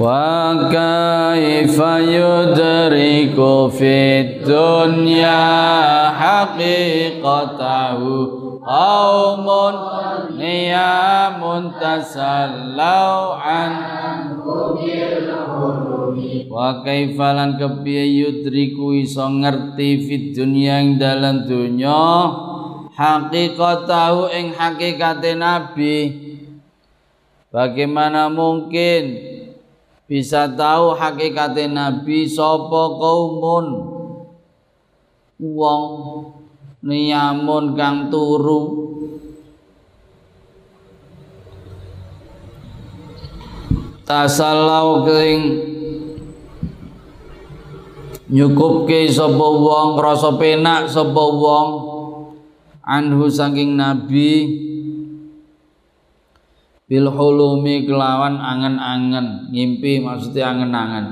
وكيف يدرك في الدنيا حقيقته قوم نيام تسلوا عنه Wa kaifalan kepiye yudriku iso ngerti fid dunya ing dalam dunya hakikatahu ing hakikate nabi Bagaimana mungkin bisa tahu hakikat Nabi sapa kaumun? Wong niyamun kang turu. Tasallau ing nyukupke sapa wong rasa penak sapa wong. Anhu saking nabi bil hulumi kelawan angen-angen ngimpi maksudnya angen-angen.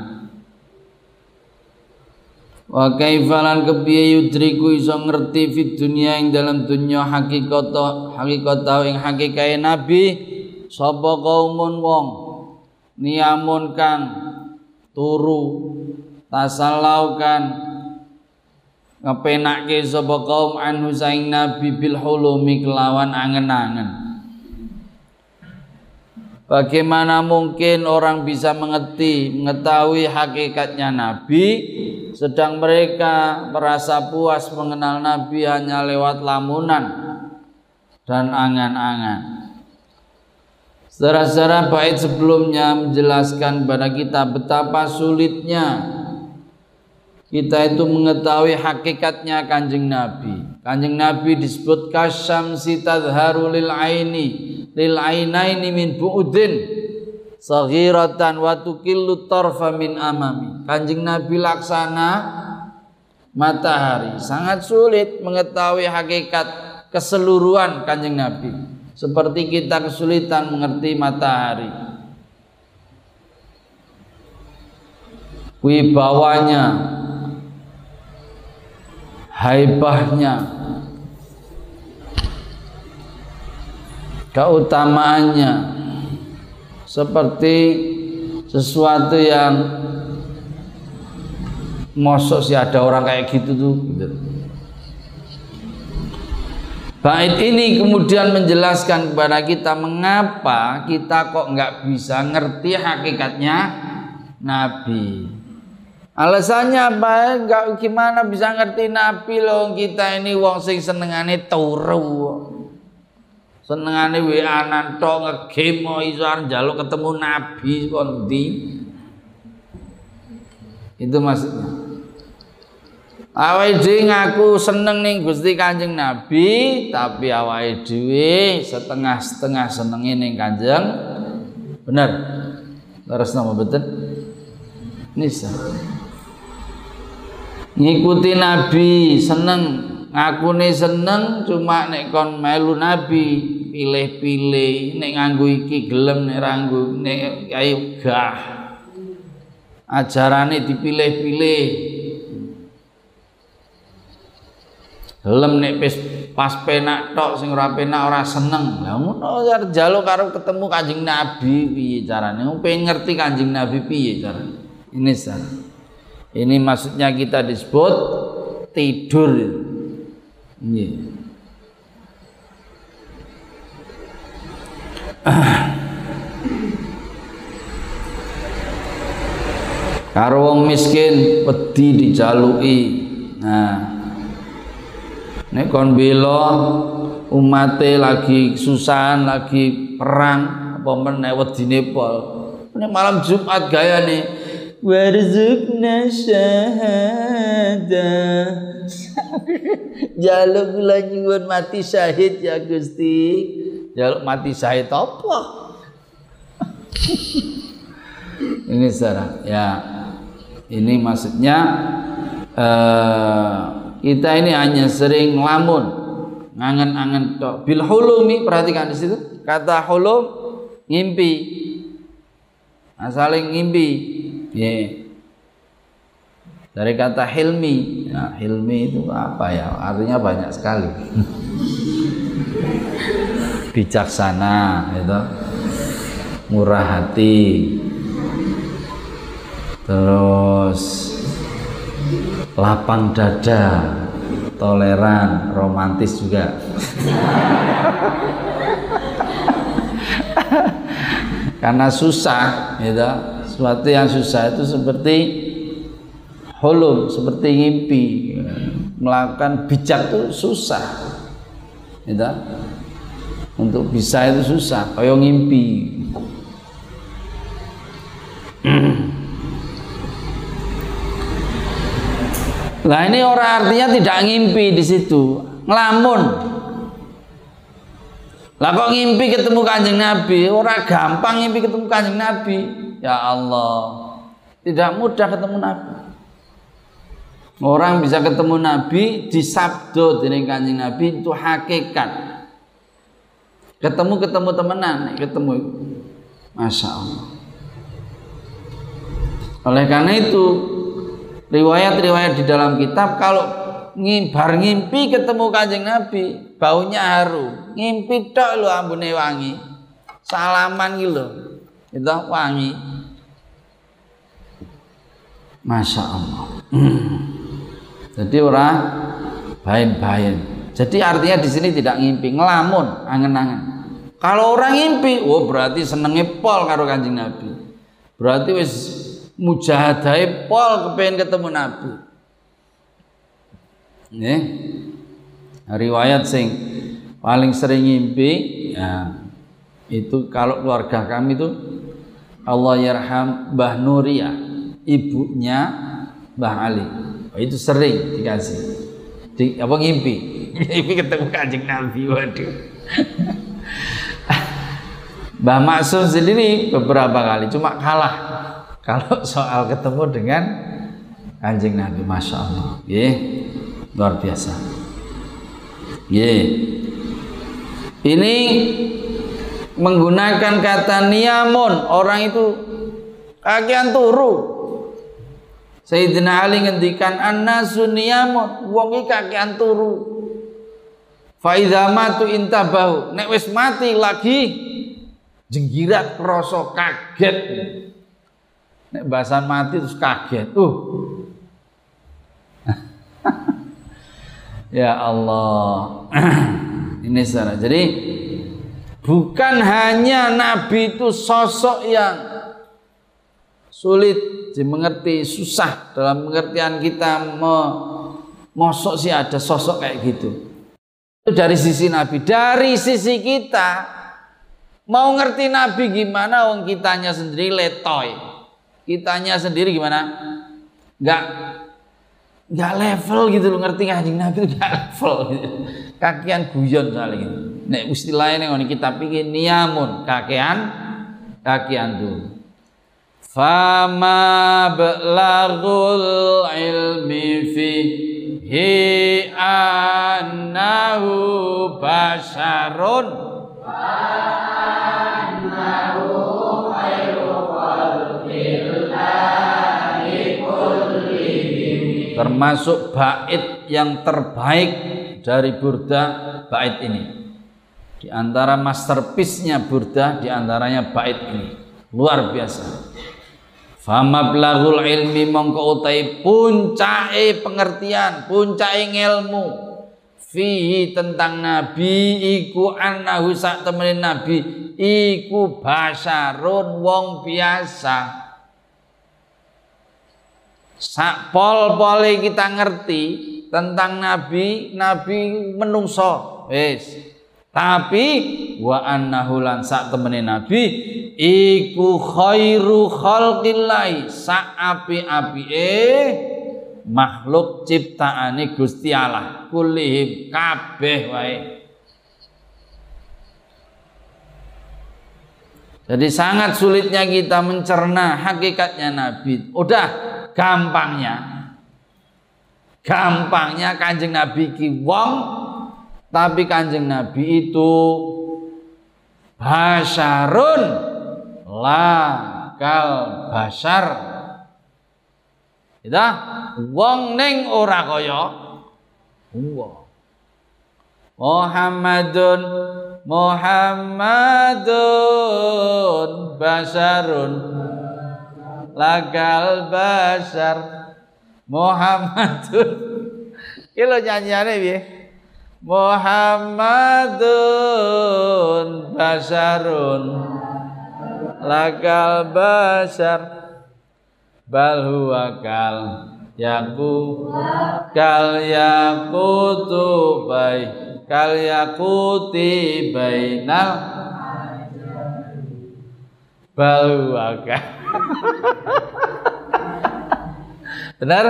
Wa kaifalan kepiye yudriku iso ngerti fit dunia ing dalam dunia hakikat hakikat ing hakikae nabi? Sapa kaumun wong? Niamun kang turu tasallau kan? Ngepenakke sapa kaum anhu saing nabi bil hulumi kelawan angen-angen Bagaimana mungkin orang bisa mengerti, mengetahui hakikatnya Nabi, sedang mereka merasa puas mengenal Nabi hanya lewat lamunan dan angan-angan. Saudara-saudara bait sebelumnya menjelaskan kepada kita betapa sulitnya kita itu mengetahui hakikatnya kanjeng Nabi. Kanjeng Nabi disebut kasyam tadharu lil aini lil ainaini min bu'udin saghiratan wa tukillu tarfa min amami. Kanjeng Nabi laksana matahari. Sangat sulit mengetahui hakikat keseluruhan Kanjeng Nabi. Seperti kita kesulitan mengerti matahari. Wibawanya, haibahnya, keutamaannya seperti sesuatu yang mosok sih ada orang kayak gitu tuh gitu. Bait ini kemudian menjelaskan kepada kita mengapa kita kok nggak bisa ngerti hakikatnya Nabi. Alasannya apa? Enggak gimana bisa ngerti Nabi loh. Kita ini wong sing senengane turu. Senengane WA-an tok ngegame iso njaluk ketemu nabi kondi itu maksudnya. Awake dhewe ngaku seneng ning Gusti Kanjeng Nabi tapi awake dhewe setengah-setengah senenge ning Kanjeng. Bener? Terus nama betul nisa ngikuti Nabi seneng. Ngakune seneng cuma nek kon melu nabi pilih-pilih. Nek nganggo iki gelem nek ranggo nek ayo gah. Ajarane dipilih-pilih. Gelem nek pes pas penak tok sing ora penak ora seneng. Lah ngono jalo karo ketemu kanjeng nabi. Piye carane? Pengen ngerti kanjeng nabi piye carane? Ini sah ini maksudnya kita disebut tidur Nggih. Karo wong miskin wedi dijaluki. Nah. Nek kon bela umate lagi susahan, lagi perang apa meneh wedine pol. Malam Jumat gayane warzukna syahadah Jaluk kula nyuwun mati syahid ya Gusti. Jaluk mati syahid apa? ini secara ya. Ini maksudnya eh, kita ini hanya sering ngelamun ngangen-angen tok. Bil perhatikan di situ. Kata hulum ngimpi. Nah, saling ngimpi yeah. dari kata hilmi ya, hilmi itu apa ya? Artinya banyak sekali. Bijaksana itu murah hati. Terus lapang dada. Toleran romantis juga. Karena susah gitu sesuatu yang susah itu seperti hulum seperti ngimpi melakukan bijak itu susah gitu untuk bisa itu susah kayak ngimpi Lah ini orang artinya tidak ngimpi di situ, ngelamun. Lah kok ngimpi ketemu kanjeng Nabi? Orang gampang ngimpi ketemu kanjeng Nabi. Ya Allah, tidak mudah ketemu Nabi. Orang bisa ketemu Nabi di sabdo dengan kanjeng Nabi itu hakikat. Ketemu ketemu temenan, ketemu Masya Allah. Oleh karena itu riwayat-riwayat di dalam kitab kalau ngimbar ngimpi ketemu kanjeng Nabi baunya harum ngimpi tok lo ambune wangi salaman gitu itu wangi. Masya Allah. Jadi orang bain-bain. Jadi artinya di sini tidak ngimpi ngelamun angen-angen. Kalau orang ngimpi oh berarti senengnya pol karo kanjeng Nabi. Berarti wis mujahadai pol kepengen ketemu Nabi. Nih, riwayat sing paling sering ngimpi ya itu kalau keluarga kami itu Allah yarham Mbah Nuria ibunya Mbah Ali. Oh, itu sering dikasih di, apa ngimpi? Ngimpi ketemu kanjeng Nabi waduh. Mbah Maksum sendiri beberapa kali cuma kalah. Kalau soal ketemu dengan anjing Nabi Masya Allah. Ye, luar biasa. Ye. ini menggunakan kata niamun orang itu kakian turu Sayyidina Ali ngendikan annasu niyamun wong iki kakean turu fa idza matu intabahu nek wis mati lagi jenggirat krasa kaget Nek bahasan mati terus kaget. Uh. ya Allah. Ini salah. Jadi bukan hanya nabi itu sosok yang sulit dimengerti, susah dalam pengertian kita me, mosok sih ada sosok kayak gitu. Itu dari sisi nabi, dari sisi kita mau ngerti nabi gimana wong kitanya sendiri letoy. Kitanya sendiri gimana? Nggak nggak level gitu loh ngerti kanjeng Nabi itu nggak level gitu. kakian guyon soalnya gitu nek istilahnya nih kita pikir niamun kakian kakian tuh fama belagul ilmi fihi annahu basarun annahu termasuk bait yang terbaik dari burda bait ini di antara masterpiece-nya burda di antaranya bait ini. Luar biasa. Fama belagul ilmi mongko utai puncai pengertian, puncai ilmu fihi tentang nabi iku annahu sak temenin nabi iku basarun wong biasa. Sak pol-pole kita ngerti tentang nabi nabi menungso. Wis tapi wa annahu lan sak temene nabi iku khairu khalqillah sak api-api eh makhluk ciptaane Gusti Allah kulihim kabeh wae Jadi sangat sulitnya kita mencerna hakikatnya Nabi. Udah gampangnya. Gampangnya kanjeng Nabi ki wong tapi kanjeng Nabi itu basarun. La kal basar. Kita wong ning ora kaya. Wong. Muhammadun Muhammadun basarun. Lagal basar. Muhammadun. Iki lho nyanyiane piye Muhammadun basarun lagal basar. Bal huwa kal yaku kal yakutu bai kal yakuti bainal. Balwaka benar?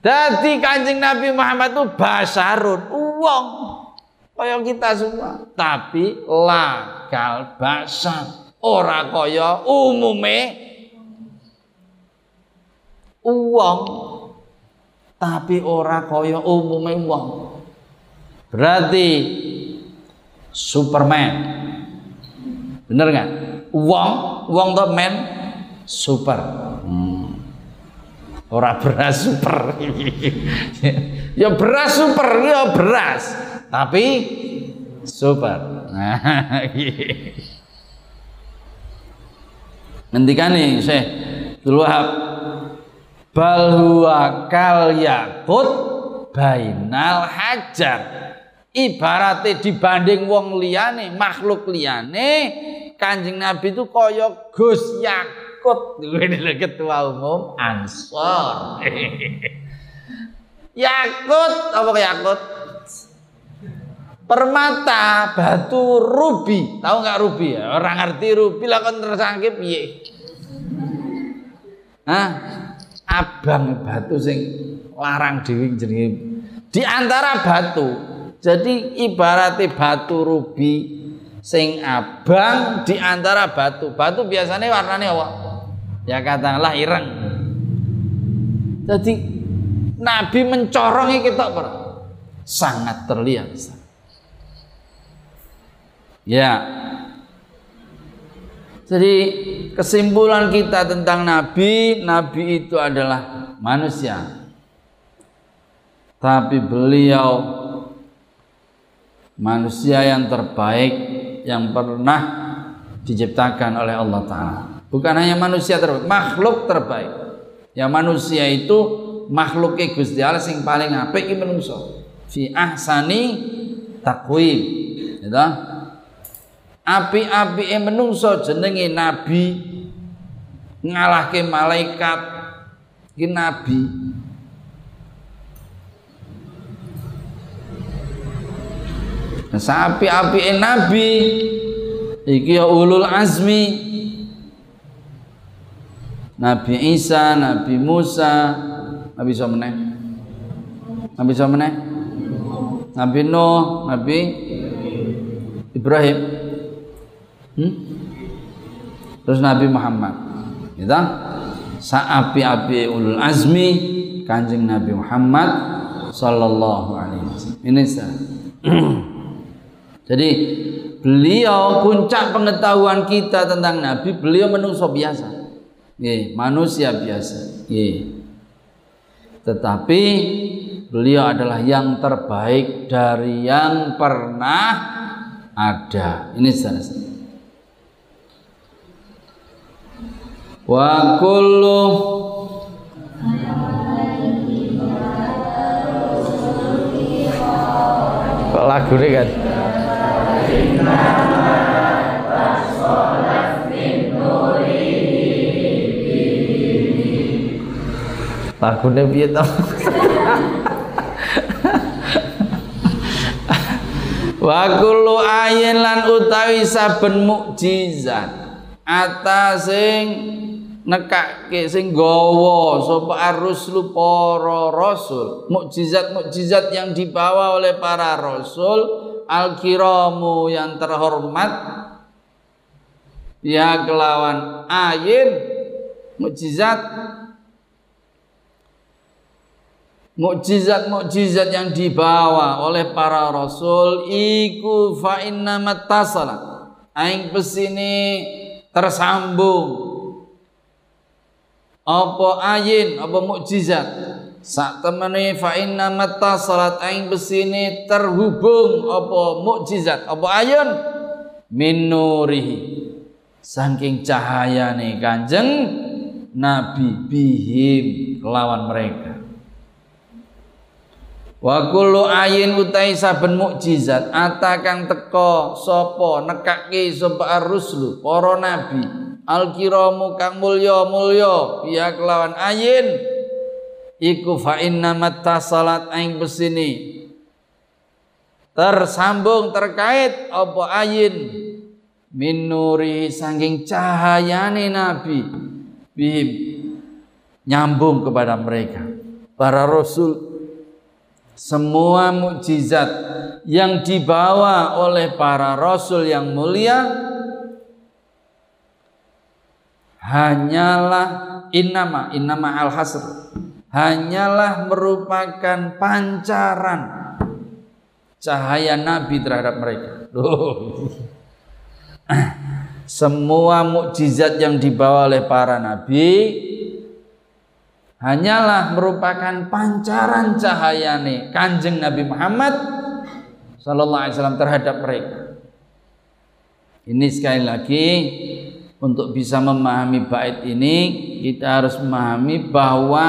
Jadi kanjeng Nabi Muhammad itu basarun uang kaya kita semua tapi lakal basar ora kaya umume uang tapi ora kaya umume uang Berarti Superman. Bener nggak? Uang, uang tuh man super. Hmm. Ora beras super. ya beras super, ya beras. Tapi super. Nah, Ngendikan nih, saya bal huwa kal bainal hajar ibaratnya dibanding wong liyane makhluk liyane kanjeng nabi itu koyo Gus Yakut ini ketua umum Ansor. Yakut. Apa Yakut? Permata batu rubi. Tahu nggak rubi ya? Orang ngerti rubi lah kan tersangkip. Piye Hah? abang batu sing larang dewi jenenge. Di antara batu jadi ibaratnya batu rubi sing abang di antara batu. Batu biasanya warnanya apa? Ya katakanlah ireng. Jadi Nabi mencorongnya kita sangat terlihat. Ya. Jadi kesimpulan kita tentang Nabi, Nabi itu adalah manusia. Tapi beliau manusia yang terbaik yang pernah diciptakan oleh Allah Ta'ala bukan hanya manusia terbaik makhluk terbaik. Ya manusia itu makhluk Gusti Allah sing paling apik iki menungso. Fi ahsani takwim gitu api-api menungso jenenge nabi. Ngalahke malaikat. Iki nabi. Sapi-api nabi. Iki ya ulul azmi Nabi Isa, Nabi Musa, Nabi Somneh, Nabi Somneh, Nabi Nuh, Nabi Ibrahim, hmm? terus Nabi Muhammad, kita saapi-api ulul azmi kanjeng Nabi Muhammad sallallahu alaihi wasallam. Ini saya. Jadi beliau puncak pengetahuan kita tentang Nabi, beliau manusia biasa. Ye, manusia biasa. Ye. Tetapi beliau adalah yang terbaik dari yang pernah ada. Ini sana. Wa kullu Kok lagu ini kan? Lagune piye to? Wa kullu ayin lan utawi saben mukjizat. Atasing nekake sing gawa sapa ar-rusulu para rasul. Mukjizat-mukjizat yang dibawa oleh para rasul. Al-kiramu yang terhormat. Ya kelawan ayin mukjizat mukjizat-mukjizat yang dibawa oleh para rasul iku fa inna mattasala aing pesini tersambung. Apa ayin apa mukjizat? Sak temene fa inna mattasalat aing pesini terhubung apa mukjizat apa ayun min nurihi. Saking cahayane kanjeng nabi bihim lawan mereka Wa kullu ayin utai saben mukjizat. Atakan teko sapa nekake sapa ar-ruslu para nabi. Al-kiramu kang mulya mulya biya kelawan ayin. Iku fa inna mattasalat aing besini tersambung terkait apa ayin? Min nuri saking cahayane nabi. Bihim. Nyambung kepada mereka. Para rasul semua mukjizat yang dibawa oleh para rasul yang mulia hanyalah innama innama al hasr hanyalah merupakan pancaran cahaya nabi terhadap mereka. Semua mukjizat yang dibawa oleh para nabi hanyalah merupakan pancaran cahaya nih kanjeng Nabi Muhammad Sallallahu Alaihi Wasallam terhadap mereka. Ini sekali lagi untuk bisa memahami bait ini kita harus memahami bahwa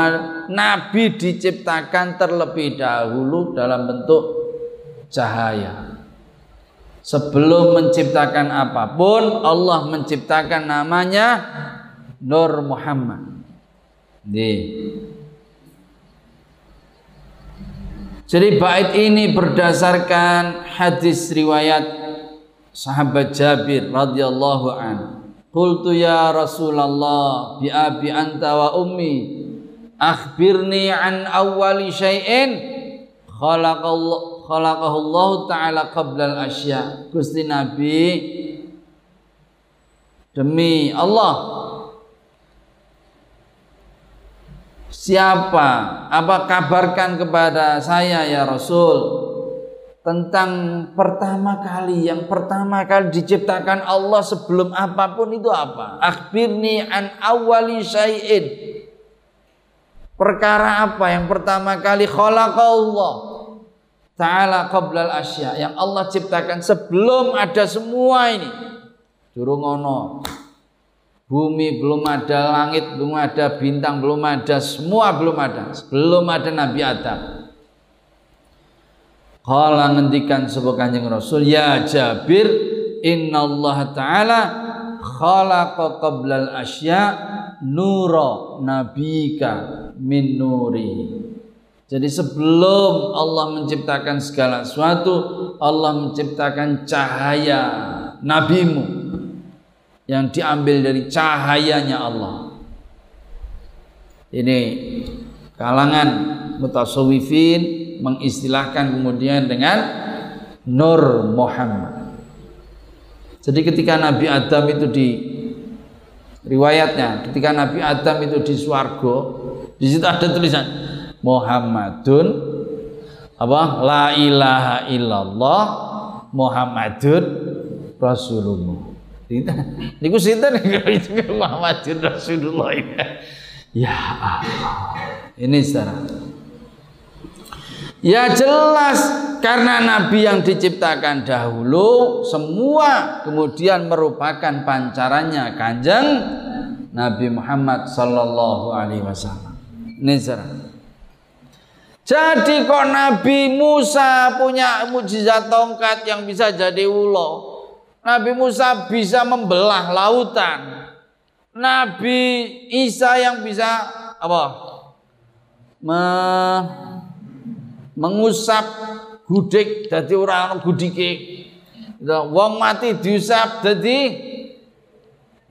Nabi diciptakan terlebih dahulu dalam bentuk cahaya. Sebelum menciptakan apa pun Allah menciptakan namanya Nur Muhammad. Di. Jadi bait ini berdasarkan hadis riwayat sahabat Jabir radhiyallahu an. Qultu ya Rasulullah bi abi anta wa ummi akhbirni an awwali syai'in khalaqallahu khalaqahu Allah taala qabla al-asya. Gusti Nabi demi Allah Siapa? Apa kabarkan kepada saya ya Rasul tentang pertama kali yang pertama kali diciptakan Allah sebelum apa pun itu apa? Akhbirni an awali syai'in. Perkara apa yang pertama kali Allah Ta'ala qablal asya yang Allah ciptakan sebelum ada semua ini. Durung ono Bumi belum ada, langit belum ada, bintang belum ada, semua belum ada. Belum ada Nabi Adam. Kala ngendikan sebuah kanjeng Rasul, Ya Jabir, Inna Allah Ta'ala khalaqa qablal asya nura nabika min nuri. Jadi sebelum Allah menciptakan segala sesuatu, Allah menciptakan cahaya nabimu yang diambil dari cahayanya Allah. Ini kalangan mutasawifin mengistilahkan kemudian dengan Nur Muhammad. Jadi ketika Nabi Adam itu di riwayatnya, ketika Nabi Adam itu di swargo, di situ ada tulisan Muhammadun apa? La ilaha illallah Muhammadun Rasulullah. Niku sinten itu Muhammadin Rasulullah ini. Ya Allah. Ini secara Ya jelas karena nabi yang diciptakan dahulu semua kemudian merupakan pancarannya Kanjeng Nabi Muhammad sallallahu alaihi wasallam. Ini Jadi kok Nabi Musa punya mujizat tongkat yang bisa jadi ulo? Nabi Musa bisa membelah lautan. Nabi Isa yang bisa apa? Me, mengusap gudik dari orang gudike. Wong mati diusap jadi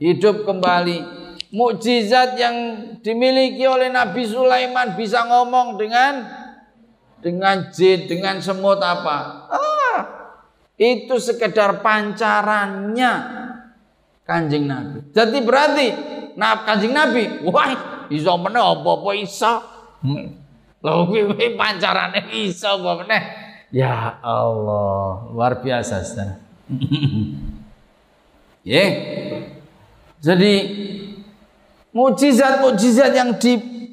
hidup kembali. Mukjizat yang dimiliki oleh Nabi Sulaiman bisa ngomong dengan dengan jin, dengan semut apa? Ah, itu sekedar pancarannya Kanjeng Nabi. Jadi berarti nah Kanjeng Nabi, wah iso meneh apa-apa iso. Lho kuwi pancarane iso apa meneh. Ya Allah, luar biasa, Ustaz. Ya. Jadi mujizat-mujizat yang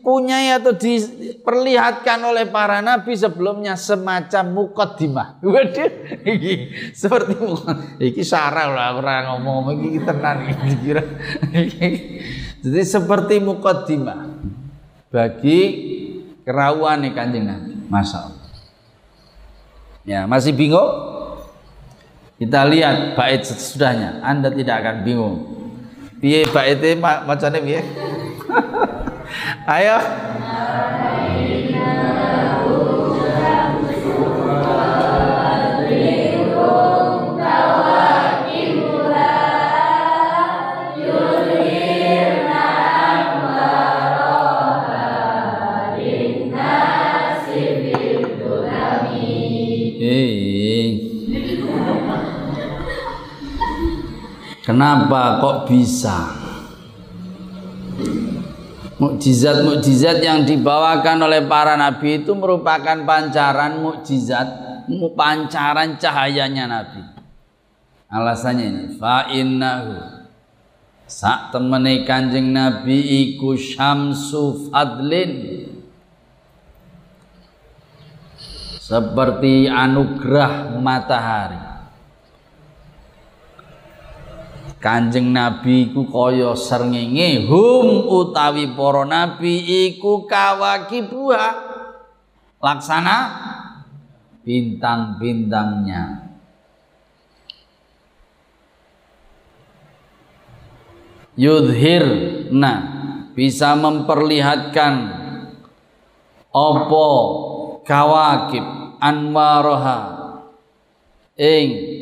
dipunyai atau diperlihatkan oleh para nabi sebelumnya semacam mukaddimah. Waduh, iki seperti iki sarah lah orang ngomong iki tenan kira. Jadi seperti mukaddimah bagi kerawuan Kanjeng Nabi. Masya Allah. Ya, masih bingung? Kita lihat bait sesudahnya, Anda tidak akan bingung. Piye baite macane piye? Ayo. Kenapa kok bisa? Mukjizat-mukjizat yang dibawakan oleh para nabi itu merupakan pancaran mukjizat, pancaran cahayanya nabi. Alasannya ini, fa innahu sak temene Kanjeng Nabi iku syamsu fadlin seperti anugerah matahari Kanjeng Nabi iku kaya srengenge hum utawi para nabi iku kawakibuha laksana bintang-bintangnya. Yudhir nah bisa memperlihatkan opo kawakib anwaroha ing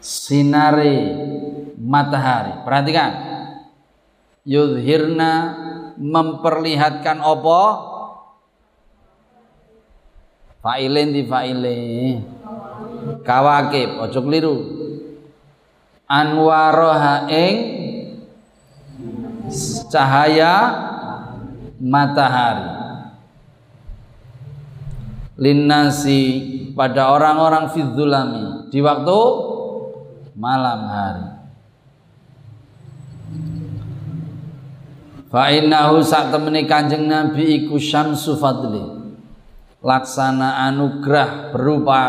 sinari matahari. Perhatikan. Yudhirna memperlihatkan apa? Fa'ilin di fa'ile. Kawakib, ojo keliru. Anwaroha ing cahaya matahari. Linnasi pada orang-orang fidzulami di waktu malam hari. Fa innahu sak temene Kanjeng Nabi iku syamsu fadli. Laksana anugerah berupa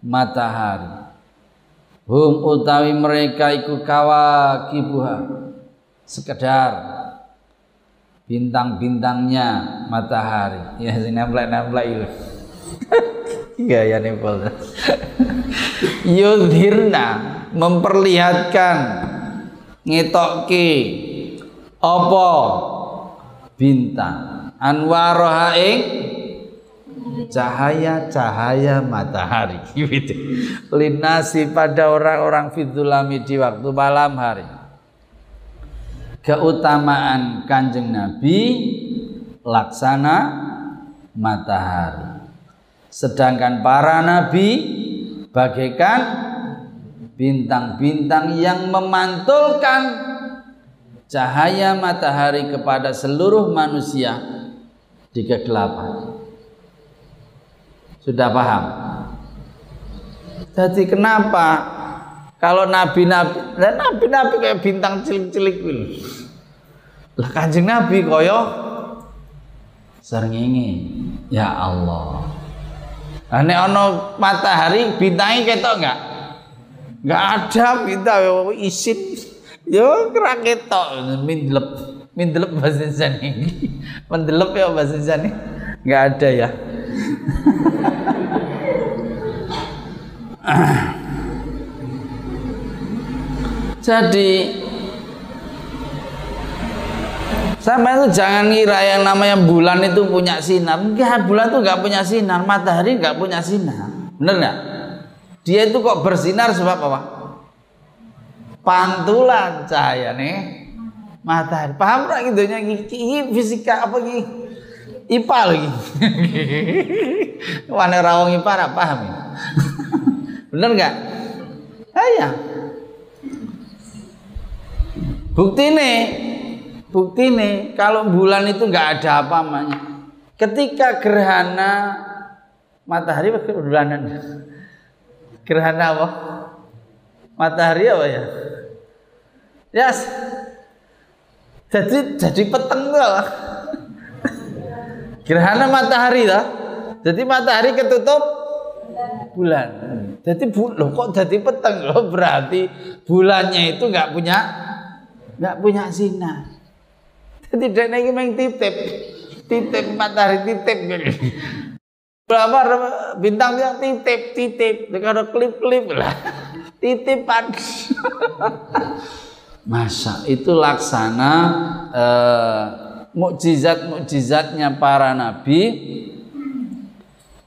matahari. Hum utawi mereka iku kawakibuha. Sekedar bintang-bintangnya matahari. Ya sing nemplek-nemplek itu. Iya ya nempel. Yudhirna memperlihatkan ngetokke apa bintang. Anwaroha ing cahaya-cahaya matahari. Gitu. linasi pada orang-orang fitulami di waktu malam hari. Keutamaan kanjeng Nabi laksana matahari sedangkan para nabi bagaikan bintang-bintang yang memantulkan cahaya matahari kepada seluruh manusia di kegelapan. Sudah paham? Jadi kenapa kalau nabi-nabi, nabi-nabi kayak bintang cilik-cilik Lah kanjeng nabi koyo serngingi. Ya Allah. Ane ono matahari bintangi ketok enggak? Enggak ada bintang isin. Yo kira ketok mindlep. Mindlep bahasa Indonesia Mendelep ya bahasa Indonesia Enggak ada ya. Jadi Sama itu jangan ngira yang namanya bulan itu punya sinar. Enggak, bulan itu enggak punya sinar, matahari enggak punya sinar. Benar enggak? Dia itu kok bersinar sebab apa? Pantulan cahaya nih matahari. Paham enggak gitu ini fisika apa gitu? IPA lagi. Warna rawang IPA enggak paham ya? Benar enggak? Ah, ya. Bukti nih, bukti nih kalau bulan itu nggak ada apa namanya. Ketika gerhana matahari bulanan. Gerhana apa? Matahari apa ya? Yes. Jadi jadi peteng lah. Gerhana matahari lah. Jadi matahari ketutup bulan. Jadi bu, loh kok jadi peteng loh berarti bulannya itu nggak punya nggak punya sinar. Jadi dia naik main titip, titip matahari titip. Berapa bintang yang titip titip, kalau klip klip lah, titipan. Masa itu laksana eh, mukjizat mukjizatnya para nabi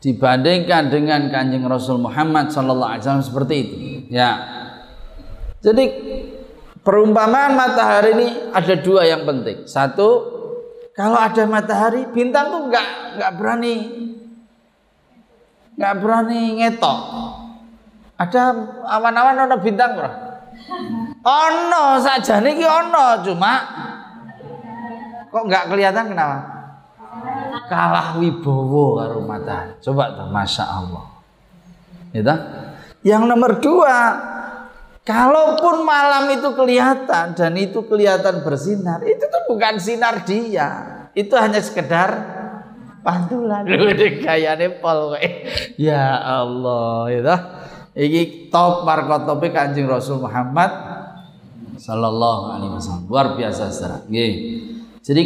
dibandingkan dengan kanjeng Rasul Muhammad Sallallahu Alaihi Wasallam seperti itu. Ya, jadi perumpamaan matahari ini ada dua yang penting. Satu, kalau ada matahari, bintang tuh nggak nggak berani nggak berani ngetok. Ada awan-awan ada bintang bro. Ono saja nih ono cuma kok nggak kelihatan kenapa? kalah wibowo karo matahari. Coba tuh, masya Allah. Gitu? Yang nomor dua, kalaupun malam itu kelihatan dan itu kelihatan bersinar, itu tuh bukan sinar dia, itu hanya sekedar pantulan. Gaya nepal Ya Allah, gitu. Ini top markot topik kanjeng Rasul Muhammad Sallallahu Alaihi Wasallam luar biasa saudara. Jadi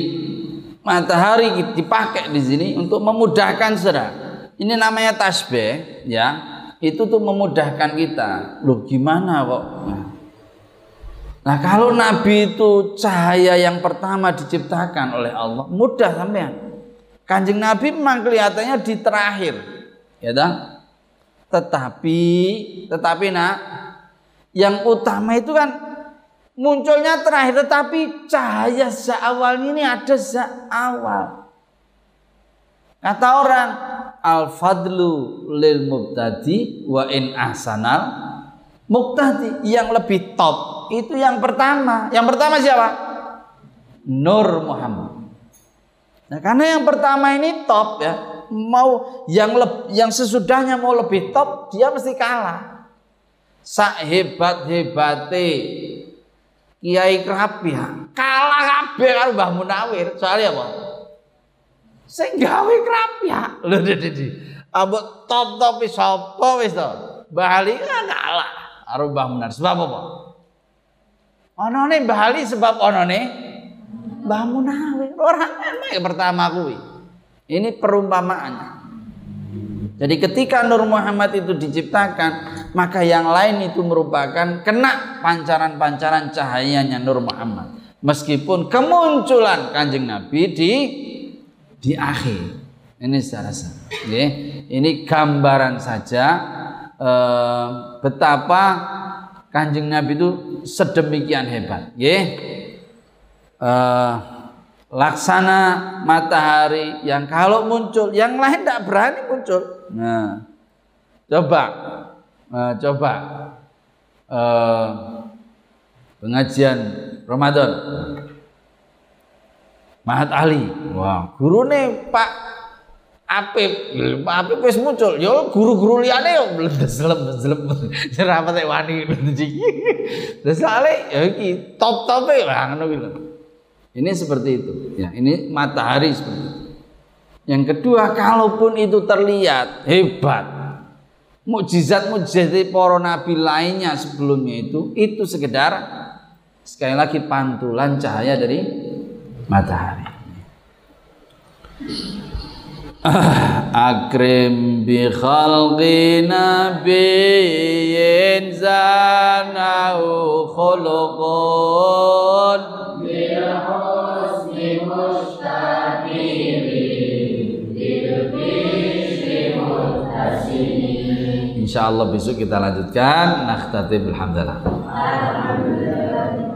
matahari dipakai di sini untuk memudahkan saudara. Ini namanya tasbih, ya. Itu tuh memudahkan kita. Loh gimana kok? Nah kalau Nabi itu cahaya yang pertama diciptakan oleh Allah, mudah sampean. Kanjeng Nabi memang kelihatannya di terakhir, ya dah. Tetapi, tetapi nak, yang utama itu kan munculnya terakhir tetapi cahaya seawal ini ada seawal kata orang al fadlu lil mubtadi wa in ahsanal muktadi yang lebih top itu yang pertama. Yang pertama siapa? Nur Muhammad. Nah karena yang pertama ini top ya mau yang le, yang sesudahnya mau lebih top dia mesti kalah. Sak hebat hebate Kiai Krapi kalah kabeh karo Mbah Munawir. Soalnya apa? Sing gawe Krapi lho dadi. Ambek top-top sapa wis to? Mbah Ali kan kalah karo Mbah Munawir. Sebab apa? Onone Mbah Ali sebab onone Mbah Munawir. Orang enak pertama kuwi. Ini perumpamaannya. Jadi ketika Nur Muhammad itu diciptakan, maka yang lain itu merupakan kena pancaran-pancaran cahayanya Nur Muhammad. Meskipun kemunculan Kanjeng Nabi di di akhir. Ini secara ya. Ini gambaran saja eh, betapa Kanjeng Nabi itu sedemikian hebat, ya. Eh, laksana matahari yang kalau muncul, yang lain tidak berani muncul. Nah, coba, uh, coba uh, pengajian Ramadan. Mahat Ali, wah, guru nih Pak Apip, Pak Apip wis muncul. Yo guru-guru liane yo bleslem bleslem. Ora patek wani iki. Terus ale ya iki top-tope lah ngono gitu. Ini seperti itu. Ya, ini matahari seperti itu. Yang kedua, kalaupun itu terlihat hebat, mukjizat-mukjizat para nabi lainnya sebelumnya itu itu sekedar sekali lagi pantulan cahaya dari matahari. Akrim bi khalqi nabiyyin zanahu khuluqun bi husni Insya Allah besok kita lanjutkan. Nakhtatib alhamdulillah. Alhamdulillah.